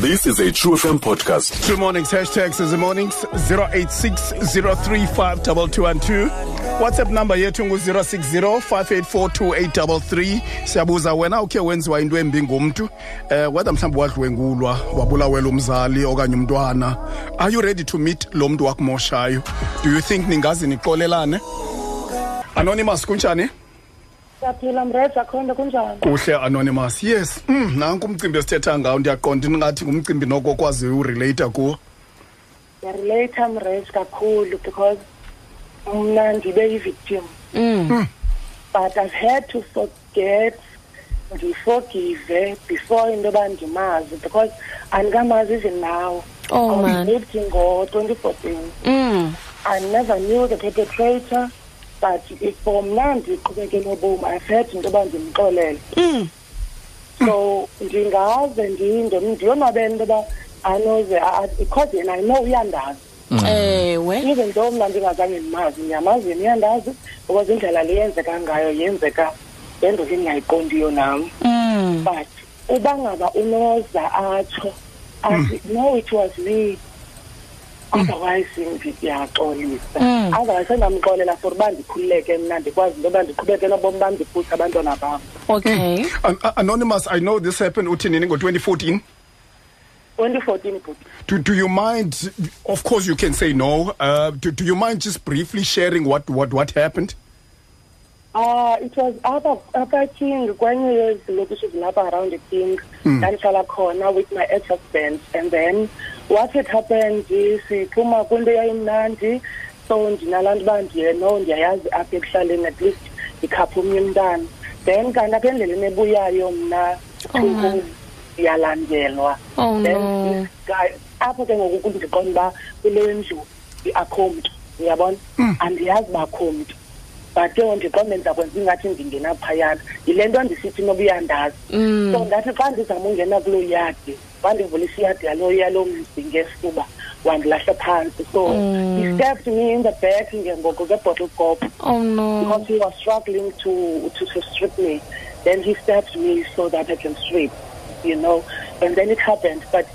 This is a True FM podcast. True Mornings, hashtags is the mornings, 0860352212. WhatsApp number yethu ngu-060584283. Siyabuza wena ukhe wenziwa into embi ngumntu. Eh whether mhlawumbi wadlwengulwa, wabulawela umzali okanye umntwana. Are you ready to meet lo mntu wakumoshayo? Do you think ningazi nixolelane? Anonymous kunjani? siyaphila mreza khonto kunjani kuhle anonymous yes mm, nanku umcimbi esithetha ngawo ndiyaqonda ingathi ngumcimbi noko okwaziyo urelata kuwo ndiyarelata mreza kakhulu because mna ndibe yi-victim mm. mm. but i've had to forget ndiforgive before into yoba ndimazi because andikamazi even now oh, man. i lived ngo-twenty fourteen mm. i never knew the perpetrator but if for mna ndiqhubeke nobomi i had into yoba ndimxolele mm. so ndingaze ndiyonwabela into yoba anoze because yena i know uyandazi mm. ewe even though mna ndingazange ndimazi ndiyamazi yena uyandazi because indlela le yenzeka ngayo yenzeka ngento endingayiqondiyo nam mm. but uba ngaba unoza atsho athi mm. no it was me mm. otherwise ndiyaxolisa mm. otherwise endamxolela for uba ndikhululeke mna ndikwazi into yoba ndiqhubeke nobomi bam ndiphusa abantwana bam okay anonymous i know this happened uthi nini ngo-2014 2014 do, do you mind of course you can say no uh, do, do you mind just briefly sharing what, what, what happened Uh, it was upper, upper King, kwenye yezilokishi zilapha around the King. Mm. Ndandihlala khona with my ex-husband. And then what had happened is siphuma kwinto yayimnandi so ndinalaa nto uba ndiye no ndiyayazi apha ekuhlaleni at least ndikhaphe omnye umntana then kanti apha endleleni ebuyayo mna oh, ndiyalandelwa oh, then no. guy apho ke ngoku kundiqonda uba kule ndlu akho mntu uyabona mm. andiyazi uba akho mntu but ke ngoku xa ndenza kwenza ingathi ndingena phayana yile nto andisithi noba uyandazi mm. so ndathi xa ndizama ungena kuloo yadi wandivulisa iyadi yalo yalo mzi ngesifuba wandilahla phantsi so mm. he stabbed me in the back ngengoko ngebottle cop oh, no. because he was struggling to, to, to strip me then he stabbed me so that i can strip you know and then it happened but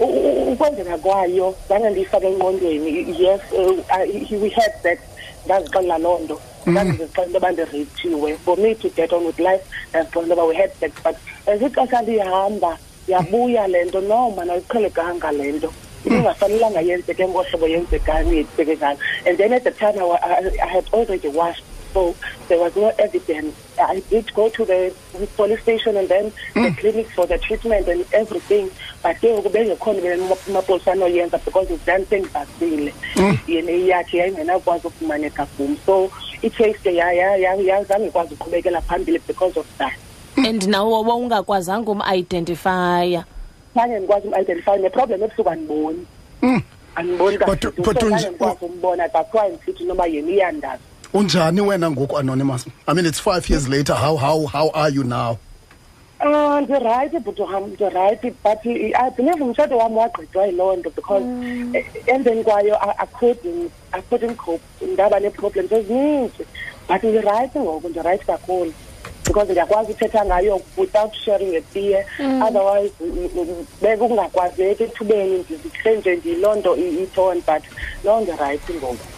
ukwenzeka kwayo zange ndiyifake enqondweni yes uh, we had that ndazixelela loo nto mm. ndandizixelela into yoba ndireyiphiwe for me to get on with life ndazixelela into yoba we had sex but as ixesha lihamba yabuya le nto no mana ayiqhelekanga le nto ingafanelanga yenzeke ngohlobo yenzekani yenzeke njani and then at the time I, I, I had already washed so there was no evidence i did go to the the police station and then mm. the clinic for the treatment and everything but ke ngoku bengekhona amapolisa anoyenza because it's done sendibhasile mm. yena eyakhe yayingenakwazi ukufumaneka kum so i-case ke zange ikwazi uqhubekela phambili because of that and nawe wawungakwazanga um-identifya zange ndikwazi um-identifya neproblem ebusuku andiboni mm. andiboni kakhulu so zange ndikwazi umbona that's why ndisithi noba yena iyandazi unjani wena ngoku anonymous i mean it's five years later how how how are you now um ndirayithi bhuti wam ndirayithi but i believe umtshato wam wagqitywa yiloo nto because mm. eh, emveni kwayo i couldn't i couldn't cope ndaba nee-problems ezininzi but ndirayithi ngoku ndirayithi kakhulu because ndiyakwazi uthetha ngayo without sharing a beer mm. otherwise bekungakwazeki ethubeni ndizihle nje ndiyiloo nto ithon but loo ndirayithi ngoku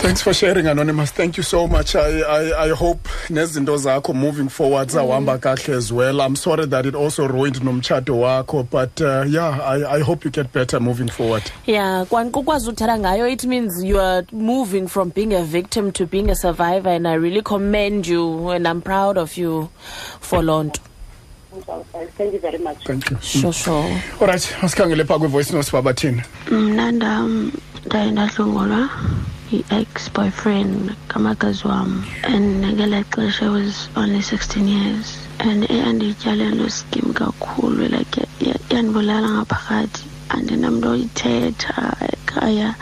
thanks for sharing anonymous thank you so much i, I, I hope nezinto zakho moving forward zahamba mm-hmm. kahle as well i'm sorry that it also ruined nomtshato wakho but uh, yeah I, i hope you get better moving forward yeah kwankukwazi uthetha ngayo it means you are moving from being a victim to being a survivor and i really commend you and i'm proud of you for loo nto thank you very much thank you sure sure alright masikhangele phaa kwivoice notes uba bathini mna ndam ndaye ndadlwengulwa yi-ex boyfriend kamakazi wam and ngela xesha was only 16 years and eyandityale loo skim kakhulu like yandibulala ngaphakathi andinamntu oyithetha ekhaya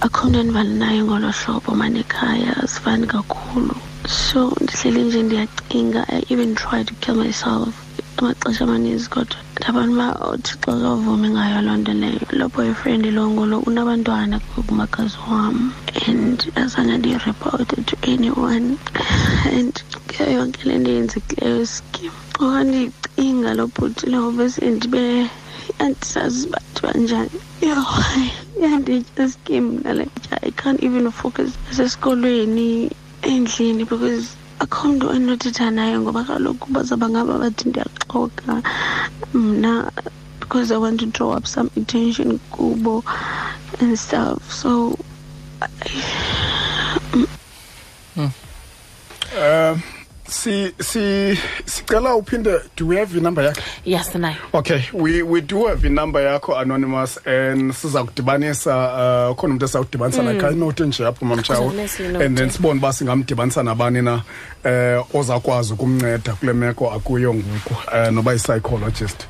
akho nto endibalinayo ngolo hlobo manekhaya asifani kakhulu so ndihleli nje ndiyacinga i even try to kill myself amaxesha amaninzi kodwa ndabantu uba uthixo kawuvumi ngayo loo nto leyo loo boyfriend lo ngulo unabantwana kumakazi wam and azange ndiyireporte to anyone and ke yonke le nto yenzekileyo skim okandicinga lo bhuti lowo bese ndibe andisazi uba ndiba njani Yo, hayi yandityaske mna le nja i can't even focus esesikolweni endlini because akho mntu endinothetha naye ngoba kaloku bazawuba ngaba bathi ndiyaxoka mna because i want to draw up some attention kubo and stuff so mm. um si si sicela uphinde do we have inumber yakho yes nayo okay we we do have inumber yakho anonymous and siza kudibanisa uh, ukhona umuntu esawudibanisa mm. nakha inote nje apho mamtshawo and then sibone uba singamdibanisa nabani na eh uh, ozakwazi ukumnceda kule meko akuyo ngoku uh, noba yi-psychologist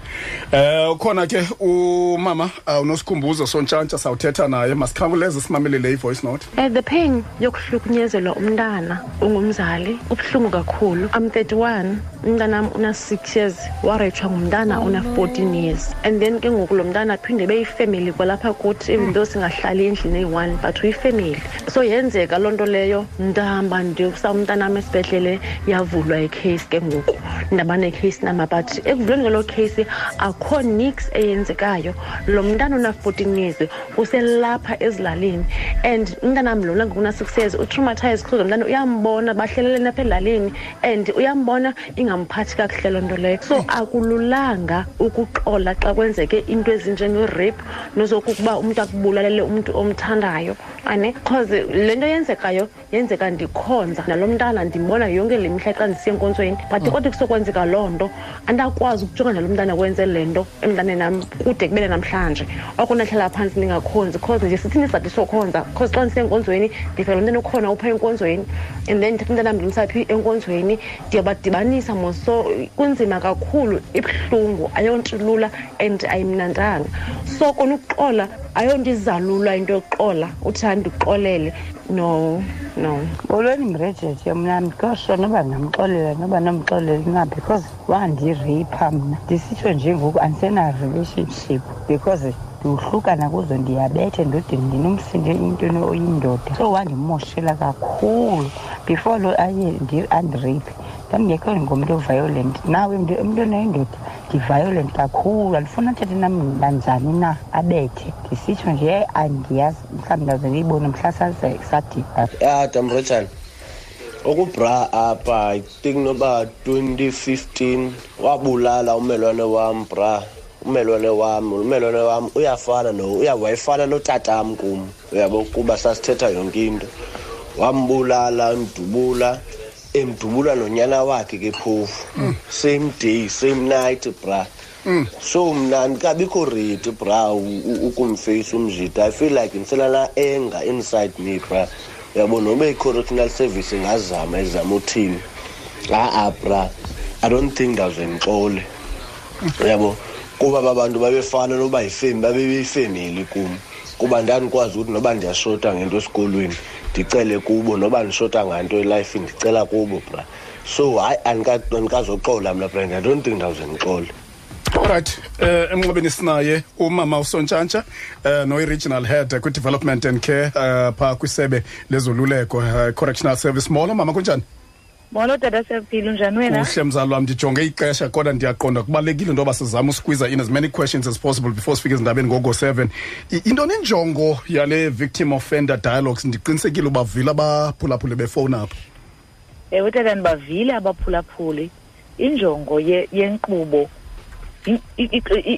eh uh, khona ke umama uh, unosikhumbuzo sontshantsha sawuthetha naye masikhawuleze simamelele i-voice note Eh, the pain yokuhlukunyezelwa umntana ungumzali ubuhlungu kakhulu am 31 umntanam una-6 years wareyitshwa ngumntana una-14 years and then ke ngoku lo mntana aphinde beyifemeli kwalapha kuthi even though singahlali endlini eyi-one but uyifemeli so yenzeka loo nto leyo ndihamba ndiyokisa umntanam esibhedlele yavulwa ikheyisi ke ngoku ndaba nekheyisi nama but ekuvulweni kwelo kheyisi akho nix eyenzekayo lo mntana una-14 years uselapha ezilalini and umntanam lona ngokunasuccess utraumatise because mntana uyambona bahlelelene apha elalini and uyambona ingamphathi kakuhle loo nto leyo so akululanga ukuxola xa kwenzeke into ezinjengorape nozokukuba umntu akubulalele umntu omthandayo ane because le nto yenzekayo yenzeka ndikhonza nalo mntana ndimbona yonke le mihla xa ndisiya enkonzweni but mm. kodwa kusokwenzeka loo nto andakwazi ukujonga nalo mntana kwenze le nto emntaneni nam kude kubele namhlanje oko ndahlala phantsi ndingakhonzi cause nje sithini isizathu sokhonza cause xa ndisiya enkonzweni ndivela umntana okhona upha enkonzweni and then ndithatha umntana ndimsaphi enkonzweni ndiyabadibanisa moso kunzima kakhulu ibuhlungu ayonto lula and ayimnantanga so kona ukuxola ayonto izalula into yokuxola uthanda uxolele no no molweni mrejeje mna ndikosho noba ndingamxolela noba nomxoleli na because wandireyipha mna ndisitsho nje ngoku andisena-relationship because ndiwuhlukana kuzo ndiyabethe ndode ndinomsindo into oyindoda so wandimoshela kakhulu before lo aye andireyiphe ndandingekho ngomntu oviolent nawe umntu onoyindoda ndiviolent kakhulu andifuna athethe nam nanjani na abethe ndisitsho nje andiyazi mhlawumbi ndaze ndiyibone mhla saze sadibha ya tambrojani ukubra apha i think noba 2015 wabulala umelwane wam bra umelwane wam umelwane wam uyafana no wayefana notatam kum uyabo kuba sasithetha yonke into wambulala ndibula emdubula nonyana wakhe ke phofu same day same night bra Mm. so mna andikabikho redi bra ukumfeyisa umjita i feel like ndiselala enga inside me bra uyabo noba i-correctional service ingazama izama uthini a-a bra i don't think ndawuze ndixole uyabo kuba babantu babefana noba yifemi babebeyifemeli kum kuba ndandikwazi ukuthi noba ndiyashota ngento esikolweni ndicele kubo noba ndishota nganto elifini ndicela kubo bra so hayi andikazoxola mna friend i don't think ndawuze ndixole right uh, eh, emnxebeni sinaye umama usontshantsha uh, eh, noyi-regional head eh, kwi-development and care uh, phaa kwisebe lezoluleko uh, correctional service molo mama kunjani molo tata siyaphila unjani wena uhle mzali wam ndijonge ixesha kodwa ndiyaqonda kubalulekile into yoba sizame usikwiza in as many questions as possible before sifike ezindabeni ngoko-seven into nenjongo yale victim offender dialogues ndiqinisekile ubavile abaphulaphule befowuni apho ewe tata ndibavile abaphulaphuli injongo yenkqubo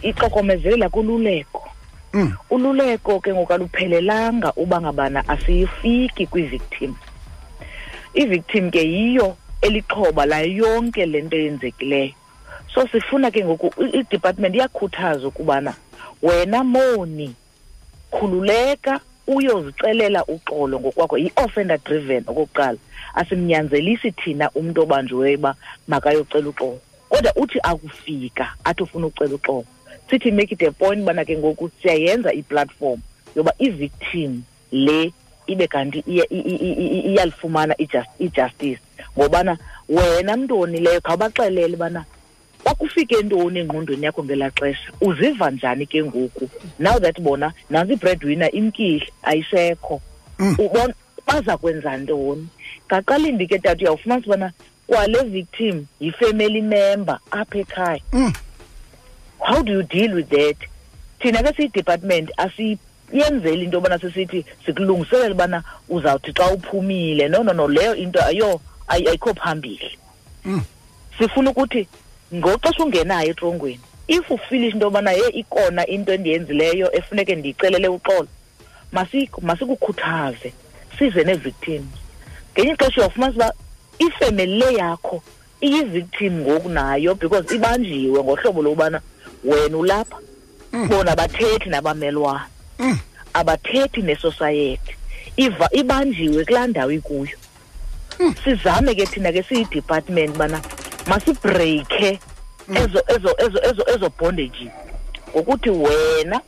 ixokomezelela kululeko mm. ululeko ke ngokaluphelelanga uba ngabana asiyifiki kwivictim ivictim ke yiyo elixhoba layo yonke le nto yenzekileyo so sifuna ke ngoku idepartment iyakhuthaza ukubana wena moni khululeka uyozixelela uxolo ngokwakho yi-offender driven okokuqala asimnyanzelisi thina umntu obanjiweyo uba makayocela uxolo kodwa uthi akufika athi ufuna ucela uxolo sithi make it a point ubana ke ngoku siyayenza iplatform yoba i-victim le ibe kanti iyalifumana i-justice ngobana wena mntu wonileyo khawubaxelele ubana kwakufike ntoni engqondweni yakho ngelaa xesha uziva njani ke ngoku now that bona nansi ibreadwinner imkile ayisekho mm. ubona baza kwenza ntoni ngaqalindi ke tata uyawufumanisa ubana kwale victim yi-family member apha ekhaya mm. how do you deal with that thina ke siyidepartment asi yenzela into yobana sisithi sikulungiselela ubana uzawuthi xa uphumile no no no leyo into ayo ayikho phambili mm. sifuna ukuthi ngoxesha ungenayo etrongweni if ufilish into yobana ye ikona into endiyenzileyo efuneke ndiyicelele uxolo masikukhuthaze size nee-victims ngenye ixesha uyawufumanisa uba ifemeli le yakho iyi-victim ngoku nayo because ibanjiwe ngohlobo lokubana wena ulapha mm. bona abathethi nabamelwana mm. abathethi nesosayethi ibanjiwe kulaa ndawo ikuyo hmm. sizame ke thina ke siyidepartment ubana masibreykhe hmm. ezo ezo ezo ezo ezo bondage ngokuthi wena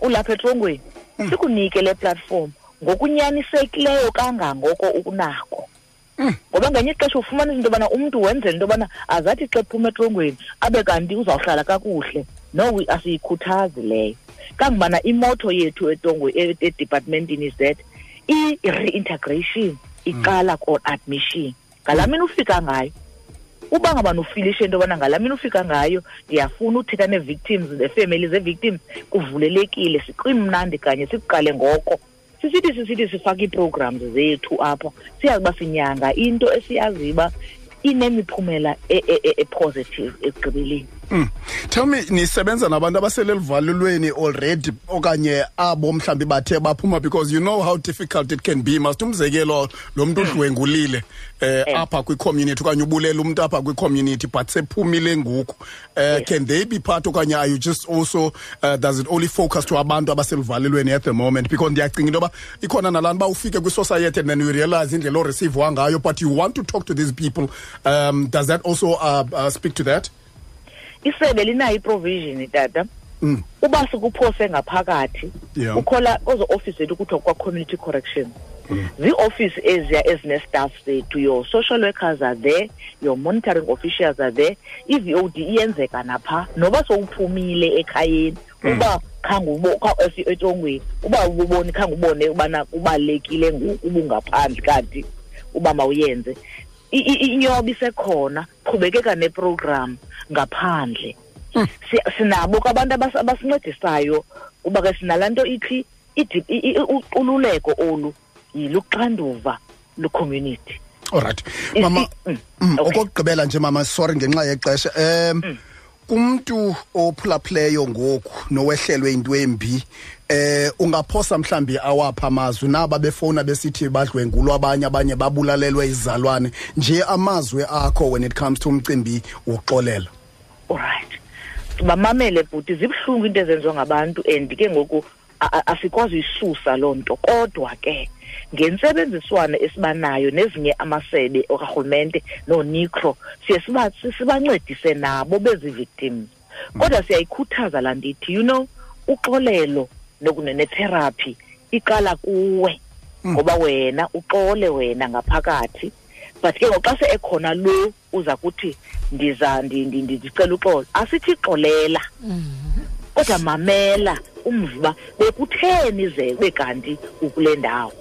ulapha etrongweni hmm. sikunike le platform ngokunyanisekileyo kangangoko ukunako ngoba ngenye ixesha ufumana izinto yobana umntu wenzela into yobana azathi xa ephuma etrongweni abe kanti uzawuhlala kakuhle no asiyikhuthazi leyo kangubana imoto yethu etongwe edepartmentini is that i-reintegration iqala mm. ko-admission ngala mini ufika ngayo uba ngaba nofilishe into yobana ngala mini ufika ngayo ndiyafuna uthetha nee-victims neefemeli zee-victims kuvulelekile siqimnandi kanye sikuqale ngoko sisithi sisithi sifake ii-programs zethu apha siyazi uba sinyanga into esiyaziyo uba inemiphumela e, e, e, epositive ekugqibeleni Mm. Tell me nisebenza nabantu abaselelivalelweni already okanye abo mhlambi bathe baphuma because you know how difficult it can be must umzekelo lo muntu udlwengulile eh, eh. apha kwi-community okanye ubulela umuntu apha kwi-community but sephumile ngoku Uh, can they be part okanye are you just also uh, does it only focus to abantu abaseluvalelweni at the moment because ndiyacinga into yoba ikhona nalani uba ufike kwisociety and then you realize indlela oreceiviwa ngayo but you want to talk to these people um, does that also uh, uh, speak to that isebe linayo iprovision tata mm. uba sikuphose ngaphakathi yeah. ukhola ozo office zethu kuthiwa kwa-community correction mm. zii-office eziya ezinestaff zethu your social workers are there your monitoring officials are there i-v o d iyenzeka napha noba sowuphumile ekhayeni mm. uba khanguetongweni uba ububoni khange ubone ubana kubalulekile ngoku ubungaphandle kanti uba mawuyenze inyoba isekhona qhubekeka neprogram ngaphandle hmm. sinabo ke abantu abasincedisayo kuba ke sinalaa nto ithi uqululeko olu yiluxanduva lucommunity olright mama mm, mm, okay. okokugqibela nje mama sorry ngenxa yexesha um mm. kumntu ophulaphileyo ngoku nowehlelwe into embi eh ungaphosa mhlambi awapha amazwi naba befona besithi badlwengulwa abanye abanye babulalelwe izalwane nje amazwi akho when it comes to umcimbi wokuxolela alright bamamele bhuti zibuhlungu into ezenziwa ngabantu and ke ngoku asikwazi uyisusa loo nto kodwa ke ngentsebenziswano esibanayo nezinye amasebe okarhulumente noonicro siye sibancedise nabo bezi victims mm. kodwa siyayikhuthaza laa nto ithi you know uxolelo netherapy iqala kuwe mm. ngoba wena uxole wena ngaphakathi but ke ngoxa se ekhona lo uza kuthi ndiza ndicela uxolo asithi xolela mm-hmm. kodwa mamela umva bekutheni zebe kanti ukule ndawo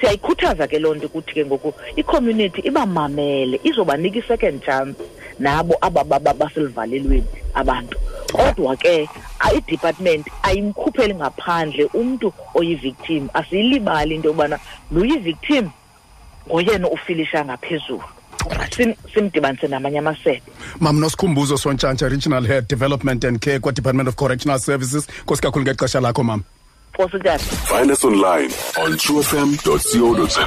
siyayikhuthaza ke loo nto ukuthi ke ngoku icommunity ibamamele izobanika i-second chance nabo aba baselivalelweni abantu kodwa ke idepartment ayimkhupheli ngaphandle umntu oyivictim asiyilibali into yokubana lo yivictim ngoyena ufilisha ngaphezulu simdibanise namanye amasebe mam nosikhumbuzo sontshantsha regional head development and care kwadepartment of correctional services nkosi kakhulu ngexesha lakho mam nkosi njani find us online on qfm co za